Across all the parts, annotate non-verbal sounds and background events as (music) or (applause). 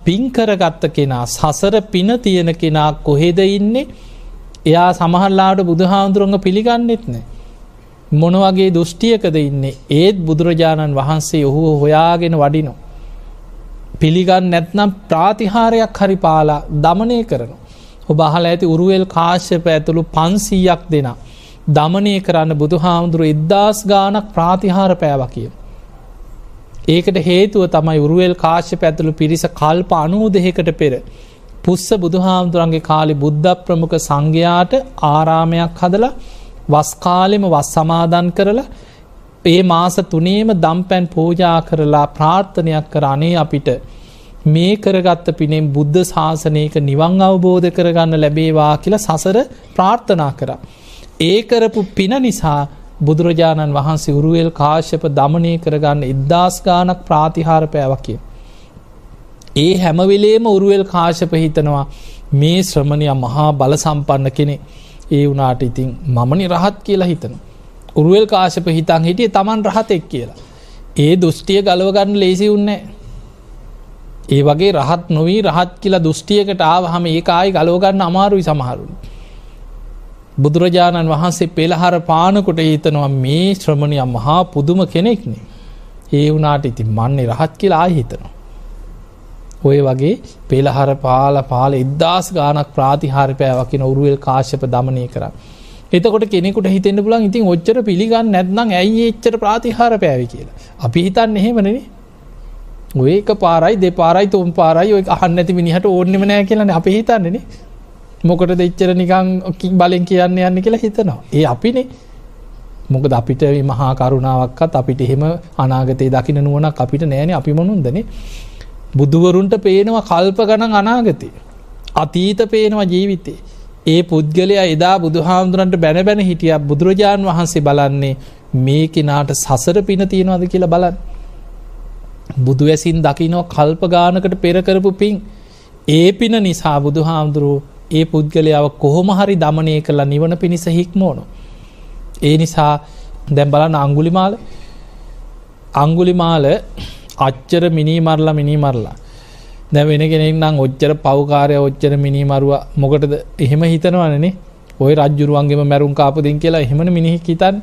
පින්කරගත්ත කෙනා සසර පින තියෙන කෙනා කොහෙද ඉන්නේ එයා සමහල්ලාට බුදුහාමුදුරුවන්ග පිළිගන්නෙත් නෑ. මොනවගේ දෘෂ්ටියකද ඉන්නේ ඒත් බුදුරජාණන් වහන්සේ ඔහු හොයාගෙන වඩිනෝ. පිළිගන්න නැත්නම් ප්‍රාතිහාරයක් හරි පාලා දමනය කරන. ඔබහල ඇති උරුවල් කාශ්‍යප ඇතුළු පන්සීයක් දෙනා. දමනය කරන්න බුදුහාමුදුරුව එද්දාස් ගානක් ප්‍රාතිහාර පෑව කියව. ඒකට හේතුව තමයි උරුවල් කාශ්‍ය පැතුළු පිරිස කල්ප අනූදහෙකට පෙර. පුස්ස බුදුහාමුදුරන්ගේ කාලි බුද්ධ ප්‍රමුඛ සංඝයාට ආරාමයක් හදලා වස්කාලෙම වස් සමාදන් කරලා ඒ මාස තුනේම දම්පැන් පූජා කරලා ප්‍රාර්ථනයක් කර අනේ අපිට මේ කරගත්ත පිනෙන් බුද්ධ ශාසනයක නිවන් අවබෝධ කරගන්න ලැබේවා කියලා සසර ප්‍රාර්ථනා කර. ඒ කරපු පින නිසා බුදුරජාණන් වහන්සේ උරුවල් කාශ්‍යප දමනය කරගන්න ඉද්දාස් ගානක් ප්‍රාතිහාර පෑවකිය. ඒ හැමවෙලේම උරුවල් කාශප හිතනවා මේ ශ්‍රමණය මහා බල සම්පන්න කෙනෙ ඒ වනාට ඉතින් මමනි රහත් කියලා හිතන. උරුවල් කාශප හිතන් හිටිය තමන් රහතෙක් කියලා. ඒ දෘෂ්ටිය ගලවගන්න ලේසි උන්නේ. ඒ වගේ රහත් නොවී රහත් කියලා දෘෂ්ටියකට ආව හම ඒ ආයි ගලෝගන්න අමාරුයි සමහරුන්. බුදුරජාණන් වහන්සේ පෙළහර පානකොට හිතනවා මේ ශ්‍රමණය මහා පුදුම කෙනෙක්නේ. ඒ වනාට ඉති මන්නේ රහත් කියලා හිතනවා. ඔය වගේ පෙළහර පාල පාල ඉදදාස් ගානක් ප්‍රාතිහාරපෑවකින ඔරුවල් කාශ්‍යප දමනය කර. එතකොට කෙනෙකුට හිතෙන්න්න පුලන් ඉතින් ඔච්චර පිළිගන්න නැත්නම් ඇයි එච්චර ප්‍රාතිහාර පෑවි කියලා. අපි හිතන්න එහෙමනේ ඔයක පාරයි දෙපාරයි තුම් පාරයි ඔය අහන්න ඇති මිනිහට ඕන්නෙම නෑ කියලන අපි හිතන්නේනේ මොකට දෙච්චර නිකං බලෙන් කියන්න යන්න කියලා හිතනවා. ඒ අපිනේ මොකද අපිට මහා කරුණාවක්කත් අපිට එහෙම අනාගතය දකින නුවනක් අපිට නෑන අපි මොනුන්දනේ බුදුවරුන්ට පේනවා කල්ප ගණන් අනාගතය. අතීත පේනවා ජීවිතේ. ඒ පුද්ගලයා එදා බුදුහාමුදුරන්ට බැන බැන හිටිය බුදුරජාණන් වහන්සේ බලන්නේ මේ කෙනාට සසර පින තියෙනවාද කියලා බලන්න. බුදු ඇසින් දකිනෝ කල්ප ගානකට පෙරකරපු පින් ඒ පින නිසා බුදුහාමුදුරුව ඒ පුද්ගලයාව කොහොම හරි දමනය කරලා නිවන පිණිස හික්මෝනු. ඒ නිසා දැම් බලන්න අංගුලිමාල අංගුලිමාල අච්චර මිනිමරලා මිනිමරලා. දැ වෙන කෙනෙක් නම් ඔච්චර පවකාරය ඔච්චර මිනිමරුව මොකටද එහෙම හිතනවනනේ ඔය රජ්ජුරුවන්ගේම මැරුම් කාපදින් කියලා එහෙමන මිනිහි හිතන්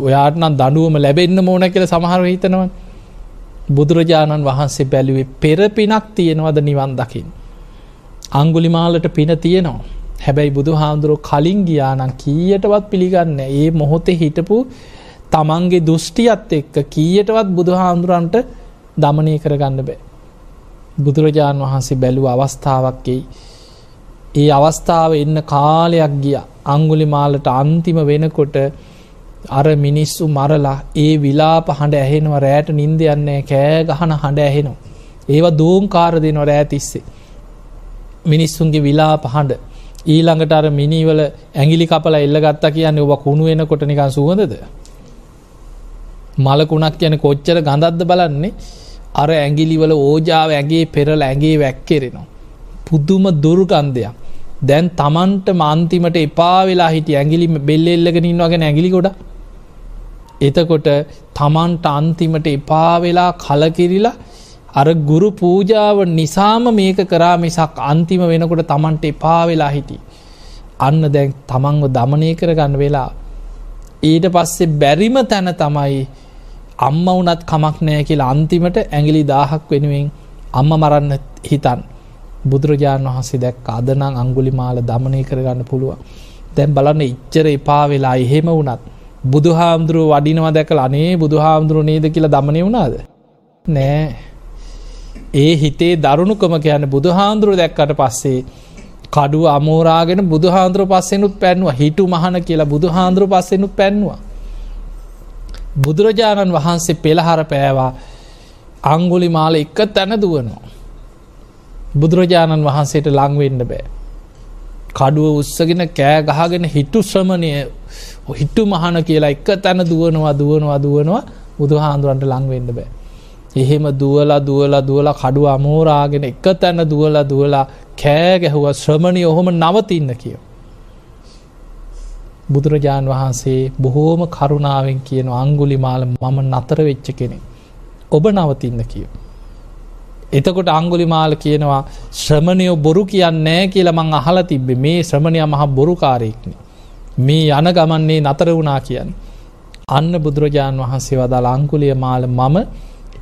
ඔයාට නම් දඩුවම ලැබෙන්න්න මෝන කියල සමහර හිතනව බුදුරජාණන් වහන්සේ බැලුවේ පෙර පිනක් තියෙනවද නිවන් දකිින් අංගුලිමාලට පින තියෙනවා. හැබැයි බුදු හාමුදුරුව කලින් ගියානම් කීයටවත් පිළිගන්න ඒ මොහොතේ හිටපු තමන්ගේ දෘෂ්ටියත් එක්ක කීයටවත් බුදු හාමුදුරන්ට දමනය කරගන්න බෑ. බුදුරජාණන් වහන්සේ බැලූ අවස්ථාවක්කෙයි. ඒ අවස්ථාව එන්න කාලයක් ගිය අංගුලි මාලට අන්තිම වෙනකොට අර මිනිස්සු මරලා ඒ විලාප හඬ ඇහෙනව රෑට නින්ද යන්නේ කෑ ගහන හඬ ඇහෙනවා. ඒවා දෝංකාර දෙනව රෑ තිස්සේ. මිනිස්සුන්ගේ විලා පහඬ. ඊළඟට අර මිනිවල ඇගිලි කපල එල්ල ගත්තා කියන්නේ ඔබ කුණු වෙන කොට නිකන් සුවඳද? මලකුණක් කියන කොච්චර ගඳත්ද බලන්නේ? අර ඇගිලිවල ඕජාව ඇගේ පෙරල ඇගේ වැැක්කෙරෙනවා. පුද්දුම දුර්ගන්ධයක්. දැන් තමන්ට මන්තිමට එපා වෙලා හිට ඇගිලි බෙල්ලෙල්ලගෙන වගෙන ඇගිලි ගොඩ එතකොට තමන්ට අන්තිමට එපා වෙලා කලකිරිලා අර ගුරු පූජාව නිසාම මේක කරා මිසක් අන්තිම වෙනකොට තමන්ට එපා වෙලා හිටි. අන්න දැන් තමන්ව දමනය කරගන්න වෙලා. ඊට පස්සේ බැරිම තැන තමයි අම්ම වනත් කමක් නෑ කියලා අන්තිමට ඇගිලි දාහක් වෙනුවෙන් අම්ම මරන්න හිතන් බුදුරජාණන් වහන්සේ දැක් අදනං අංගුලි මාල දමනය කරගන්න පුළුව. දැන් බලන්න ඉච්චර එපා වෙලා එහෙම වනත්. බුදු හාමුදුරුව වඩිනවා දැකල අනේ බුදු හාමුදුරුව නේද කියලා දමනය වුණාද. නෑ ඒ හිතේ දරුණුකම කියන බුදුහාන්දුරුව දැක්කට පස්සේ කඩු අමෝරාගෙන බුදුහාන්දුර පස්සෙනුත් පැන්වා හිටු මහන කියලා බුදුහාන්දුර පස්සෙනුත් පැන්වා. බුදුරජාණන් වහන්සේ පෙළහර පෑවා අංගුලි මාල එක තැන දුවනවා. බුදුරජාණන් වහන්සේට ලංවෙන්න බෑ. කඩුව උත්සගෙන කෑ ගහගෙන හිටු ශ්‍රමණය හිට්ටු මහන කියලා එක තැන දුවනවා දුවනවා දුවනවා බුදුහාන්දුරන්ට ලංවෙන්න බෑ. එහෙම දුවලා දුවලා දුවලා කඩු අමෝරාගෙන එක තැන දුවලා දුවලා කෑගැහුව ශ්‍රමණි ඔහොම නවතින්න කියව. බුදුරජාණන් වහන්සේ බොහෝම කරුණාවෙන් කියන අංගුලි මාල මම නතර වෙච්ච කෙනෙ. ඔබ නවතින්න කියව. එතකොට අංගුලි මාල කියනවා ශ්‍රමණයෝ බොරු කියන්නෑ කියල මං අහල තිබ්බ මේ ශ්‍රමණය මහ බොරුකාරයෙක්න. මේ යන ගමන්නේ නතර වුණා කියන්න. අන්න බුදුරජාණන් වහන්සේ වදා අංකුලිය මාල මම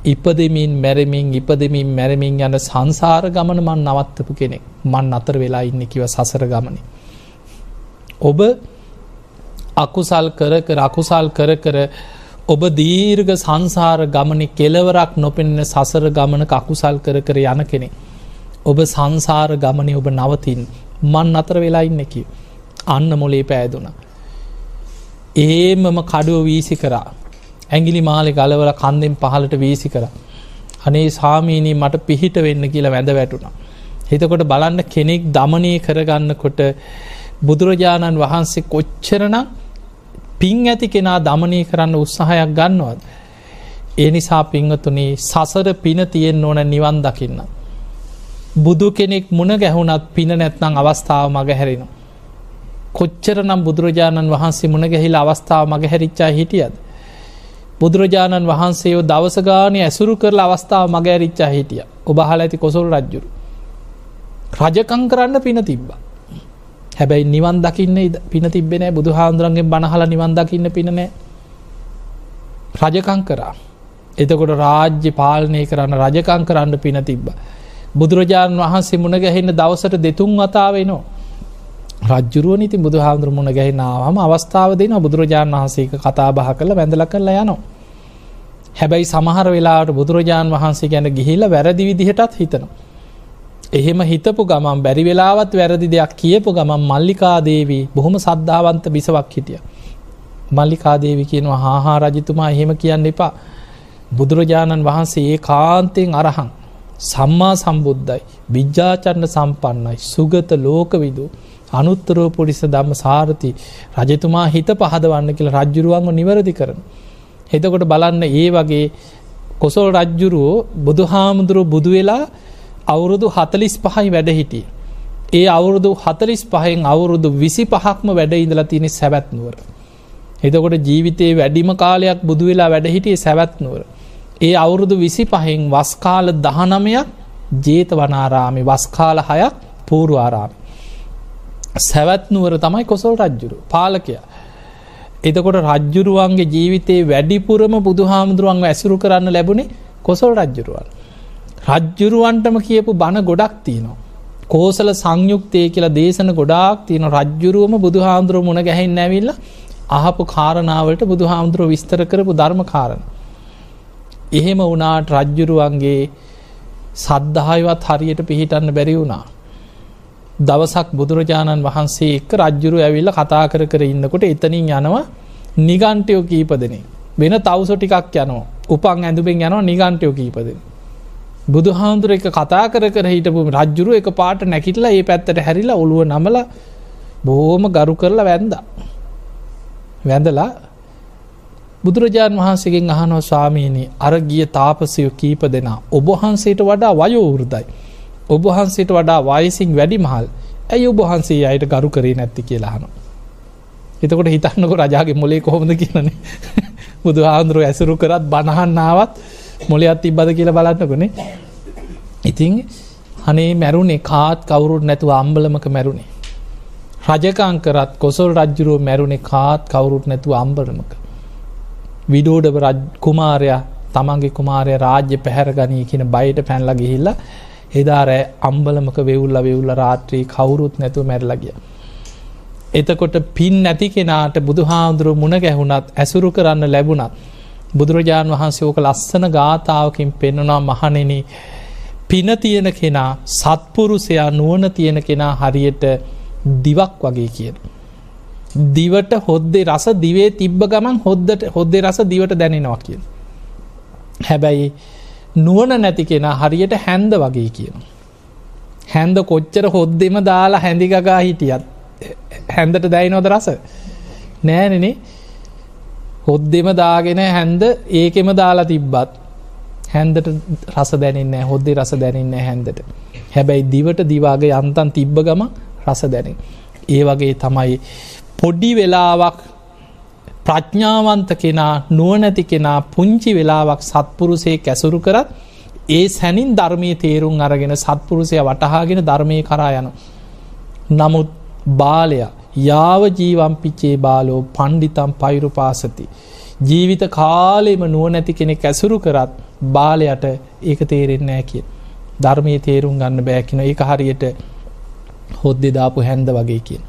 ඉපදමින් මැරමින් ඉපදමින් මැරමින් යන සංසාර ගමන මන් නවත්තපු කෙනෙක් මන් අතර වෙලා ඉන්න කිව සසර ගමන. ඔබ අකුසල් කර කර අකුසල් කර කර ඔබ දීර්ග සංසාර ගමන කෙලවරක් නොපෙනෙන සසර ගමන අකුසල් කර කර යන කෙනෙ. ඔබ සංසාර ගමනය ඔබ නවතින් මන් අතර වෙලා ඉන්න කිව. අන්න මොලේ පෑදුනා. ඒමම කඩුව වීසි කරා ඇගිලි මාලෙ ගලවල කන්දෙන් පහලට වීසි කර. අනේ සාමීනී මට පිහිට වෙන්න කියලා වැඳ වැටුණා. හිතකොට බලන්න කෙනෙක් දමනය කරගන්නකොට බුදුරජාණන් වහන්සේ කොච්චරනම් පින් ඇති කෙනා දමනය කරන්න උත්සාහයක් ගන්නවද. ඒ නිසා පිංහතුනේ සසර පින තියෙන් ඕන නිවන් දකින්න. බුදු කෙනෙක් මුණ ගැහුණත් පින නැත්නම් අවස්ථාව මග හැරෙනවා. කොච්චර නම් බුදුරජාණන් වහන්සේ මුණ ගැහිල අවස්ථාව මග හැරිච්චා හිටියද. බුදුරජාණන් වහන්සේෝ දවසගානය ඇසුරු කරල අවස්ථාව මග ඇරිච්චා හිටිය ඔබහල ඇති කොසොල් රජ්ජුරු. රජකං කරන්න පින තිබ්බ. හැබැයි නිවන් දකින්න පින තිබෙනෑ බුදු හාන්දුරන්ගේ බණහල නිවන් දකින්න පිනනෑ රජකං කරා. එතකොට රාජ්‍ය පාලනය කරන්න රජකං කරන්න පින තිබ්බ. බුදුරජාණන් වහන්සේ මුණ ගැහෙන්න දවසට දෙතුන් වතාවෙනවා. රජ්ජුරුව ඉති බුදු හාමුදුර මුණ ගැහිනාවම අවස්ථාව දෙන බුදුරජාණන් වහන්සේක කතා බහ කළ වැඳල කරලා යනවා. හැබැයි සමහර වෙලාට බුදුරජාණන් වහන්සේ ගැන ගිහිල වැරදි විදිහටත් හිතනවා. එහෙම හිතපු ගමන් බැරි වෙලාවත් වැරදි දෙයක් කියපු ගමන් මල්ලිකාදේවී බොහොම සද්ධාවන්ත බිසවක් හිටිය. මල්ලිකාදේවි කියනවා හාහා රජතුමා එහෙම කියන්න එපා. බුදුරජාණන් වහන්සේ ඒ කාන්තයෙන් අරහන් සම්මා සම්බුද්ධයි විජ්ජාචන්න සම්පන්නයි සුගත ලෝකවිදූ අනුත්තරෝ පොලිස දම්ම සාරති රජතුමා හිත පහදවන්න කියලා රජ්ජුරුවන්ව නිවැරදි කරන. එතකොට බලන්න ඒ වගේ කොසොල් රජ්ජුරුවෝ බුදු හාමුදුරුව බුදු වෙලා අවුරුදු හතලිස් පහයි වැඩ හිටිය. ඒ අවුරුදු හතලිස් පහෙන් අවුරුදු විසි පහක්ම වැඩ ඉඳලා තියෙන සැවැත්නුවර. එතකොට ජීවිතයේ වැඩිම කාලයක් බුදු වෙලා වැඩහිටිය සැවැත්නුවර. ඒ අවුරුදු විසි පහෙන් වස්කාල දහනමයක් ජේත වනාරාමි වස්කාල හයක් පූරු ආරාමි. සැවැත්නුවර තමයි කොසොල් රජ්ජුරු පාලකයා. එතකොට රජ්ජුරුවන්ගේ ජීවිතයේ වැඩිපුරම බුදු හාමුදුරුවන් ඇසුරු කරන්න ලැබුණේ කොසොල් රජ්ජුරුවන්. රජ්ජුරුවන්ටම කියපු බණ ගොඩක් තියනවා. කෝසල සංයුක්තය කියලා දේශන ගොඩාක් තියෙන රජ්ජුරුවම බුදු හාමුදුරුව මුණ ගැහෙන් ඇවිල්ල අහපු කාරණාවට බුදු හාමුදුරුව විස්තර කරපු ධර්ම කාරණ. එහෙම වනාට රජ්ජුරුවන්ගේ සද්ධායවත් හරියට පිහිටන්න බැරි වුණා. දවසක් බුදුරජාණන් වහන්සේ එක් රජ්ජුරු ඇවිල්ල කතා කර කර ඉන්නකොට එතනින් යනවා නිගන්ටයෝ කීපදනේ වෙන තවසො ටිකක් යනවා. උපන් ඇඳුබෙන් යනවා නිගන්ටයෝ කීපදෙන බුදු හාමුදුර එක කතා කර කර හිටපු රජ්ජුරු එක පාට නැකිටලා ඒ පැත්තට හැරිලා ඔළුව නමල බෝම ගරු කරලා වැන්ද. වැඳලා බුදුරජාණන් වහන්සේගෙන් අහනෝ ස්වාමීනී අරගිය තාපසයෝ කීප දෙනා? ඔබහන්සේට වඩා වයෝවෘදයි ඔබහන්සේට වඩා වයසින් වැඩි මහල් ඇයි ඔබහන්සේ අයට ගරු කරේ නැත්ති කියලාහන. එතකොට හිතන්නක රජාගේ මොලේ කොහොමද කියලන (laughs) බුදු හාන්දුරුව ඇසුරු කරත් බණහන්නාවත් මොලයත් තිබ්බද කියලා බලන්නකනේ ඉතිං හනේ මැරුණේ කාත් කවුරුත් නැතුව අම්බලමක මැරුණේ. රජකංකරත් කොසොල් රජ්ජුරුව මැරුණේ කාත් කවුරුත් නැතුව අම්බලමක. විඩෝඩව කුමාරයා තමන්ගේ කුමාරය රාජ්‍ය පැහැර ගනී කියන බයිට පැන්ල ගිහිල්ලා එදාරෑ අම්බලමක වෙවුල්ල වෙවුල්ල රාත්‍රී කවුරුත් නැතුව මැරලගිය. එතකොට පින් නැති කෙනාට බුදු හාමුදුරුව මුණ ගැහුණත් ඇසුරු කරන්න ලැබුණත්. බුදුරජාණන් වහන්සේ ඕක ලස්සන ගාථාවකින් පෙන්නුනා මහනෙන පින තියෙන කෙනා සත්පුරුසයා නුවන තියෙන කෙනා හරියට දිවක් වගේ කියන. දිවට හොද්දේ රස දිවේ තිබ්බ ගමන් හොද්දට හොද්දේ රස දිවට දැනෙනවා කියන. හැබැයි නුවන නැති කෙන හරියට හැන්ද වගේ කියන. හැන්ද කොච්චර හොද්දෙම දාලා හැඳිගගා හිටියත් හැන්දට දැයි නොද රස නෑනනේ හොද්දෙම දාගෙන හැන්ද ඒකෙම දාලා තිබ්බත් හැන්දට රස දැනන්න හොද්දේ රස දැනන්න හැන්දට. හැබැයි දිවට දිවාගේ යන්තන් තිබ්බ ගම රස දැන. ඒ වගේ තමයි පොඩ්ඩි වෙලාවක් ප්‍රඥාවන්ත කෙනා නුවනැති කෙනා පුංචි වෙලාවක් සත්පුරුසේ කැසුරු කරත් ඒ සැනින් ධර්මය තේරුම් අරගෙන සත්පුරුසය වටහාගෙන ධර්මය කරා යන. නමුත් බාලය යාව ජීවම්පිච්චේ බාලෝ පණ්ඩිතම් පයිරු පාසති. ජීවිත කාලෙම නුවනැති කෙනෙක් ඇසුරු කරත් බාලයට ඒක තේරෙන්නේ නෑ කිය. ධර්මය තේරුම් ගන්න බෑකින ඒ හරියට හොද්දෙ දාපු හැන්ද වගේ කිය.